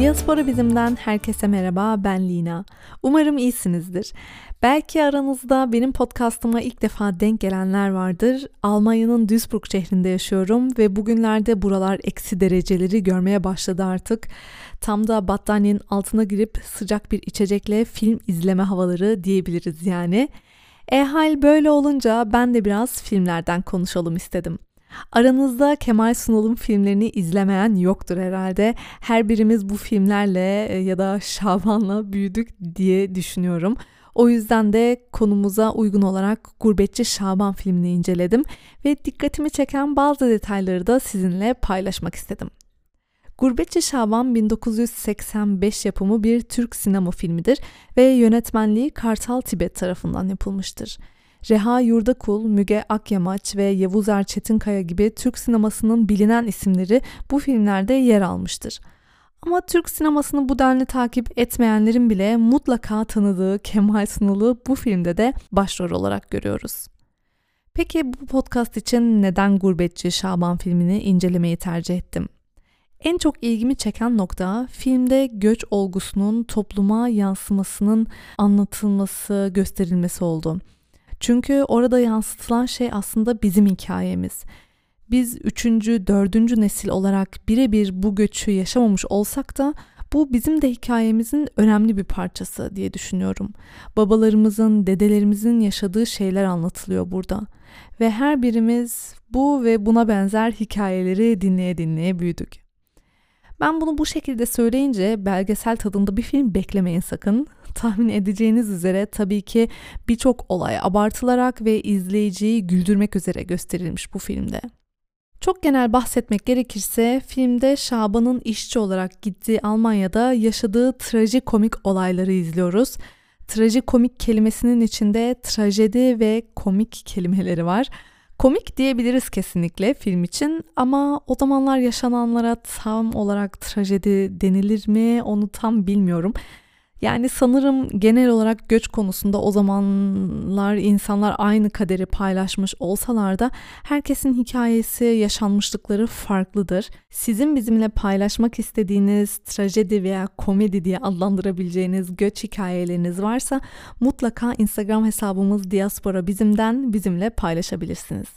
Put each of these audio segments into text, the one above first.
Diaspora Bizim'den herkese merhaba, ben Lina. Umarım iyisinizdir. Belki aranızda benim podcastıma ilk defa denk gelenler vardır. Almanya'nın Duisburg şehrinde yaşıyorum ve bugünlerde buralar eksi dereceleri görmeye başladı artık. Tam da battaniyenin altına girip sıcak bir içecekle film izleme havaları diyebiliriz yani. E hal böyle olunca ben de biraz filmlerden konuşalım istedim. Aranızda Kemal Sunal'ın filmlerini izlemeyen yoktur herhalde. Her birimiz bu filmlerle e, ya da Şaban'la büyüdük diye düşünüyorum. O yüzden de konumuza uygun olarak Gurbetçi Şaban filmini inceledim ve dikkatimi çeken bazı detayları da sizinle paylaşmak istedim. Gurbetçi Şaban 1985 yapımı bir Türk sinema filmidir ve yönetmenliği Kartal Tibet tarafından yapılmıştır. Reha Yurdakul, Müge Akyamaç ve Yavuz Erçetinkaya gibi Türk sinemasının bilinen isimleri bu filmlerde yer almıştır. Ama Türk sinemasını bu denli takip etmeyenlerin bile mutlaka tanıdığı Kemal Sunal'ı bu filmde de başrol olarak görüyoruz. Peki bu podcast için neden Gurbetçi Şaban filmini incelemeyi tercih ettim? En çok ilgimi çeken nokta filmde göç olgusunun topluma yansımasının anlatılması, gösterilmesi oldu. Çünkü orada yansıtılan şey aslında bizim hikayemiz. Biz üçüncü, dördüncü nesil olarak birebir bu göçü yaşamamış olsak da bu bizim de hikayemizin önemli bir parçası diye düşünüyorum. Babalarımızın, dedelerimizin yaşadığı şeyler anlatılıyor burada. Ve her birimiz bu ve buna benzer hikayeleri dinleye dinleye büyüdük. Ben bunu bu şekilde söyleyince belgesel tadında bir film beklemeyin sakın. Tahmin edeceğiniz üzere tabii ki birçok olay abartılarak ve izleyiciyi güldürmek üzere gösterilmiş bu filmde. Çok genel bahsetmek gerekirse filmde Şaban'ın işçi olarak gittiği Almanya'da yaşadığı trajikomik olayları izliyoruz. Trajikomik kelimesinin içinde trajedi ve komik kelimeleri var. Komik diyebiliriz kesinlikle film için ama o zamanlar yaşananlara tam olarak trajedi denilir mi onu tam bilmiyorum. Yani sanırım genel olarak göç konusunda o zamanlar insanlar aynı kaderi paylaşmış olsalar da herkesin hikayesi, yaşanmışlıkları farklıdır. Sizin bizimle paylaşmak istediğiniz trajedi veya komedi diye adlandırabileceğiniz göç hikayeleriniz varsa mutlaka Instagram hesabımız Diaspora Bizim'den bizimle paylaşabilirsiniz.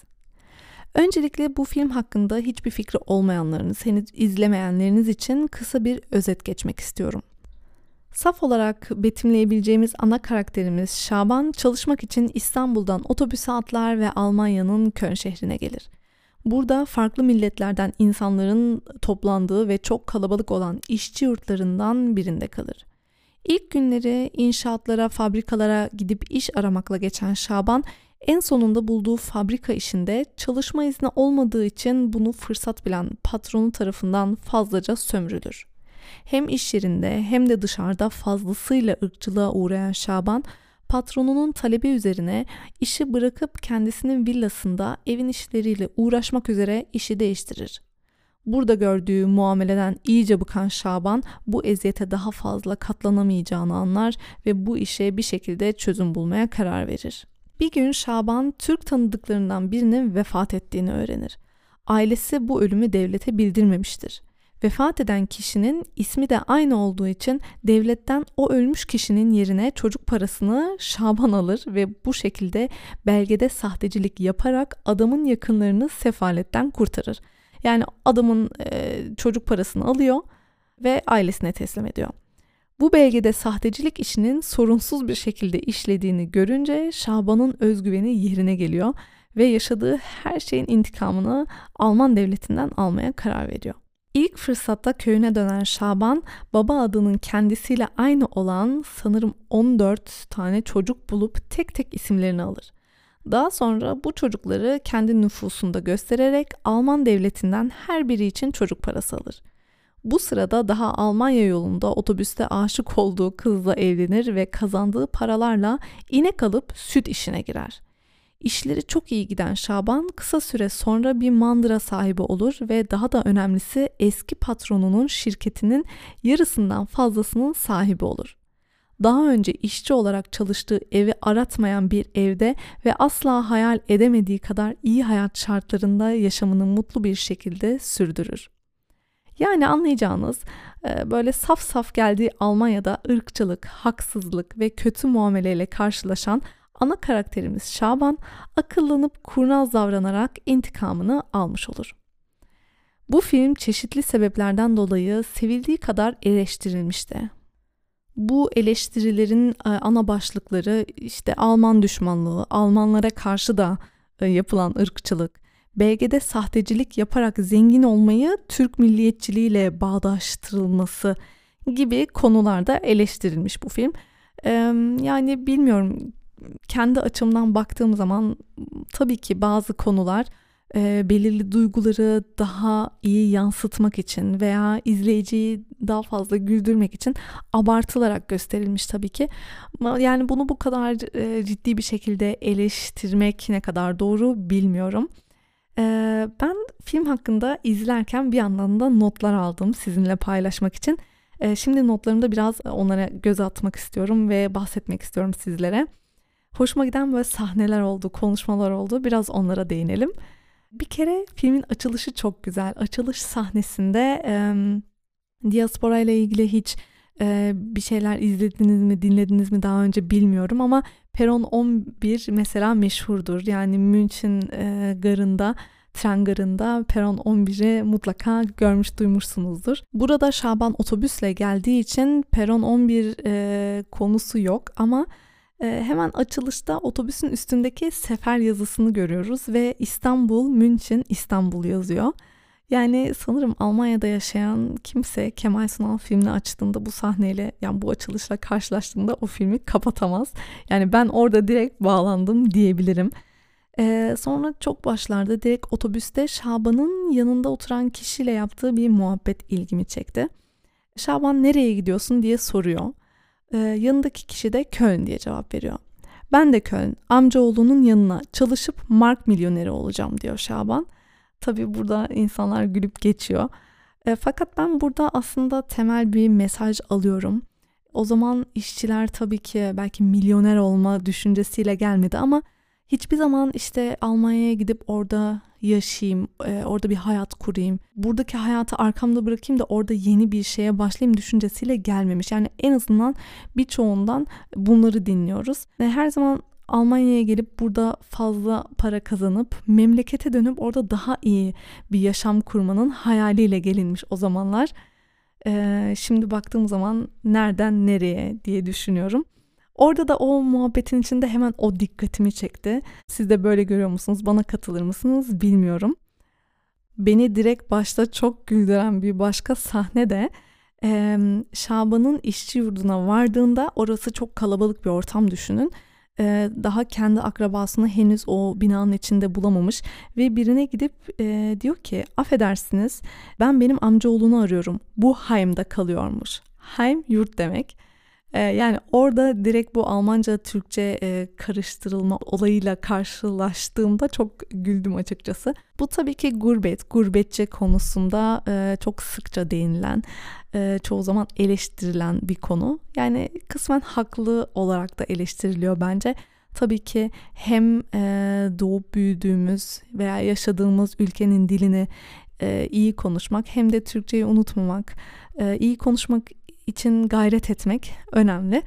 Öncelikle bu film hakkında hiçbir fikri olmayanlarınız, henüz izlemeyenleriniz için kısa bir özet geçmek istiyorum. Saf olarak betimleyebileceğimiz ana karakterimiz Şaban çalışmak için İstanbul'dan otobüse atlar ve Almanya'nın Köln şehrine gelir. Burada farklı milletlerden insanların toplandığı ve çok kalabalık olan işçi yurtlarından birinde kalır. İlk günleri inşaatlara, fabrikalara gidip iş aramakla geçen Şaban en sonunda bulduğu fabrika işinde çalışma izni olmadığı için bunu fırsat bilen patronu tarafından fazlaca sömürülür. Hem iş yerinde hem de dışarıda fazlasıyla ırkçılığa uğrayan Şaban, patronunun talebi üzerine işi bırakıp kendisinin villasında evin işleriyle uğraşmak üzere işi değiştirir. Burada gördüğü muameleden iyice bıkan Şaban bu eziyete daha fazla katlanamayacağını anlar ve bu işe bir şekilde çözüm bulmaya karar verir. Bir gün Şaban Türk tanıdıklarından birinin vefat ettiğini öğrenir. Ailesi bu ölümü devlete bildirmemiştir. Vefat eden kişinin ismi de aynı olduğu için devletten o ölmüş kişinin yerine çocuk parasını Şaban alır ve bu şekilde belgede sahtecilik yaparak adamın yakınlarını sefaletten kurtarır. Yani adamın e, çocuk parasını alıyor ve ailesine teslim ediyor. Bu belgede sahtecilik işinin sorunsuz bir şekilde işlediğini görünce Şaban'ın özgüveni yerine geliyor ve yaşadığı her şeyin intikamını Alman devletinden almaya karar veriyor. İlk fırsatta köyüne dönen Şaban, baba adının kendisiyle aynı olan sanırım 14 tane çocuk bulup tek tek isimlerini alır. Daha sonra bu çocukları kendi nüfusunda göstererek Alman devletinden her biri için çocuk parası alır. Bu sırada daha Almanya yolunda otobüste aşık olduğu kızla evlenir ve kazandığı paralarla inek alıp süt işine girer. İşleri çok iyi giden Şaban kısa süre sonra bir mandıra sahibi olur ve daha da önemlisi eski patronunun şirketinin yarısından fazlasının sahibi olur. Daha önce işçi olarak çalıştığı evi aratmayan bir evde ve asla hayal edemediği kadar iyi hayat şartlarında yaşamını mutlu bir şekilde sürdürür. Yani anlayacağınız e, böyle saf saf geldiği Almanya'da ırkçılık, haksızlık ve kötü muameleyle karşılaşan ana karakterimiz Şaban akıllanıp kurnaz davranarak intikamını almış olur. Bu film çeşitli sebeplerden dolayı sevildiği kadar eleştirilmişti. Bu eleştirilerin e, ana başlıkları işte Alman düşmanlığı, Almanlara karşı da e, yapılan ırkçılık, belgede sahtecilik yaparak zengin olmayı Türk milliyetçiliğiyle bağdaştırılması gibi konularda eleştirilmiş bu film. Yani bilmiyorum kendi açımdan baktığım zaman tabii ki bazı konular e, belirli duyguları daha iyi yansıtmak için veya izleyiciyi daha fazla güldürmek için abartılarak gösterilmiş tabii ki. Yani bunu bu kadar e, ciddi bir şekilde eleştirmek ne kadar doğru bilmiyorum. E, ben film hakkında izlerken bir yandan da notlar aldım sizinle paylaşmak için. E, şimdi notlarımda biraz onlara göz atmak istiyorum ve bahsetmek istiyorum sizlere. Hoşuma giden böyle sahneler oldu, konuşmalar oldu. Biraz onlara değinelim. Bir kere filmin açılışı çok güzel. Açılış sahnesinde e, diaspora ile ilgili hiç e, bir şeyler izlediniz mi, dinlediniz mi daha önce bilmiyorum ama Peron 11 mesela meşhurdur. Yani München e, garında tren garında Peron 11'i mutlaka görmüş duymuşsunuzdur. Burada Şaban otobüsle geldiği için Peron 11 e, konusu yok ama hemen açılışta otobüsün üstündeki sefer yazısını görüyoruz ve İstanbul, München, İstanbul yazıyor. Yani sanırım Almanya'da yaşayan kimse Kemal Sunal filmini açtığında bu sahneyle yani bu açılışla karşılaştığında o filmi kapatamaz. Yani ben orada direkt bağlandım diyebilirim. Ee, sonra çok başlarda direkt otobüste Şaban'ın yanında oturan kişiyle yaptığı bir muhabbet ilgimi çekti. Şaban nereye gidiyorsun diye soruyor. Ee, yanındaki kişi de Köln diye cevap veriyor. Ben de Köln, amcaoğlunun yanına çalışıp mark milyoneri olacağım diyor Şaban. Tabii burada insanlar gülüp geçiyor. E, fakat ben burada aslında temel bir mesaj alıyorum. O zaman işçiler tabii ki belki milyoner olma düşüncesiyle gelmedi ama hiçbir zaman işte Almanya'ya gidip orada yaşayayım, e, orada bir hayat kurayım, buradaki hayatı arkamda bırakayım da orada yeni bir şeye başlayayım düşüncesiyle gelmemiş. Yani en azından birçoğundan bunları dinliyoruz. Ve her zaman Almanya'ya gelip burada fazla para kazanıp memlekete dönüp orada daha iyi bir yaşam kurmanın hayaliyle gelinmiş o zamanlar. Ee, şimdi baktığım zaman nereden nereye diye düşünüyorum. Orada da o muhabbetin içinde hemen o dikkatimi çekti. Siz de böyle görüyor musunuz? Bana katılır mısınız? Bilmiyorum. Beni direkt başta çok güldüren bir başka sahne de Şaban'ın işçi yurduna vardığında orası çok kalabalık bir ortam düşünün. Daha kendi akrabasını henüz o binanın içinde bulamamış ve birine gidip diyor ki affedersiniz ben benim amcaoğlunu arıyorum. Bu Haim'de kalıyormuş. Haim yurt demek. Ee, yani orada direkt bu Almanca Türkçe e, karıştırılma olayıyla karşılaştığımda çok güldüm açıkçası. Bu tabii ki gurbet, gurbetçe konusunda e, çok sıkça değinilen, e, çoğu zaman eleştirilen bir konu. Yani kısmen haklı olarak da eleştiriliyor bence. Tabii ki hem doğup büyüdüğümüz veya yaşadığımız ülkenin dilini iyi konuşmak hem de Türkçeyi unutmamak, iyi konuşmak için gayret etmek önemli.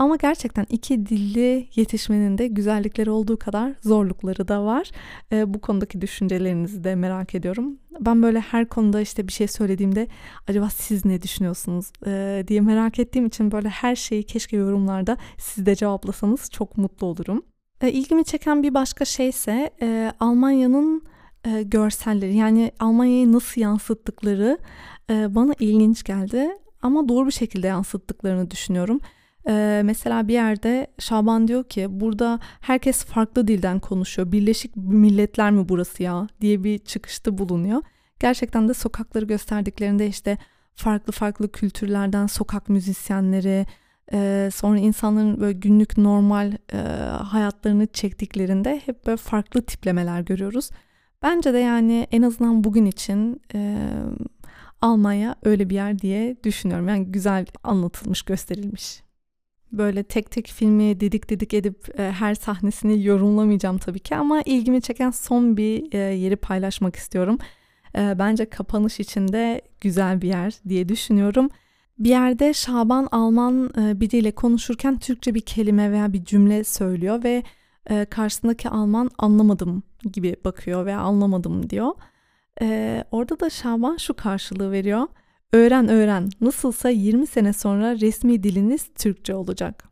Ama gerçekten iki dilli yetişmenin de güzellikleri olduğu kadar zorlukları da var. E, bu konudaki düşüncelerinizi de merak ediyorum. Ben böyle her konuda işte bir şey söylediğimde acaba siz ne düşünüyorsunuz e, diye merak ettiğim için böyle her şeyi keşke yorumlarda siz de cevaplasanız çok mutlu olurum. E, ilgimi çeken bir başka şey ise e, Almanya'nın e, görselleri yani Almanya'yı nasıl yansıttıkları e, bana ilginç geldi ama doğru bir şekilde yansıttıklarını düşünüyorum. Ee, mesela bir yerde Şaban diyor ki burada herkes farklı dilden konuşuyor. Birleşik Milletler mi burası ya diye bir çıkışta bulunuyor. Gerçekten de sokakları gösterdiklerinde işte farklı farklı kültürlerden sokak müzisyenleri, e, sonra insanların böyle günlük normal e, hayatlarını çektiklerinde hep böyle farklı tiplemeler görüyoruz. Bence de yani en azından bugün için e, Almanya öyle bir yer diye düşünüyorum. Yani güzel anlatılmış, gösterilmiş. Böyle tek tek filmi dedik dedik edip e, her sahnesini yorumlamayacağım tabii ki ama ilgimi çeken son bir e, yeri paylaşmak istiyorum. e, bence kapanış için de güzel bir yer diye düşünüyorum. Bir yerde Şaban Alman e, biriyle konuşurken Türkçe bir kelime veya bir cümle söylüyor ve e, karşısındaki Alman anlamadım gibi bakıyor ve anlamadım diyor. E, orada da Şaban şu karşılığı veriyor. Öğren öğren nasılsa 20 sene sonra resmi diliniz Türkçe olacak.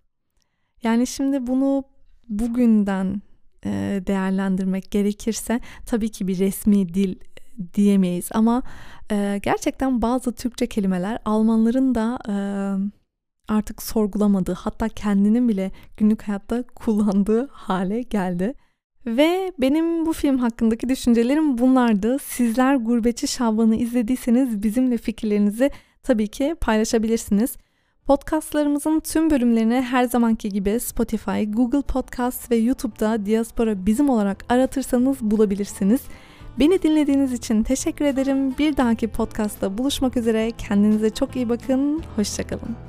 Yani şimdi bunu bugünden e, değerlendirmek gerekirse tabii ki bir resmi dil diyemeyiz ama e, gerçekten bazı Türkçe kelimeler Almanların da e, artık sorgulamadığı hatta kendinin bile günlük hayatta kullandığı hale geldi. Ve benim bu film hakkındaki düşüncelerim bunlardı. Sizler Gurbetçi Şaban'ı izlediyseniz bizimle fikirlerinizi tabii ki paylaşabilirsiniz. Podcastlarımızın tüm bölümlerini her zamanki gibi Spotify, Google Podcast ve YouTube'da Diaspora Bizim olarak aratırsanız bulabilirsiniz. Beni dinlediğiniz için teşekkür ederim. Bir dahaki podcastta buluşmak üzere. Kendinize çok iyi bakın. Hoşçakalın.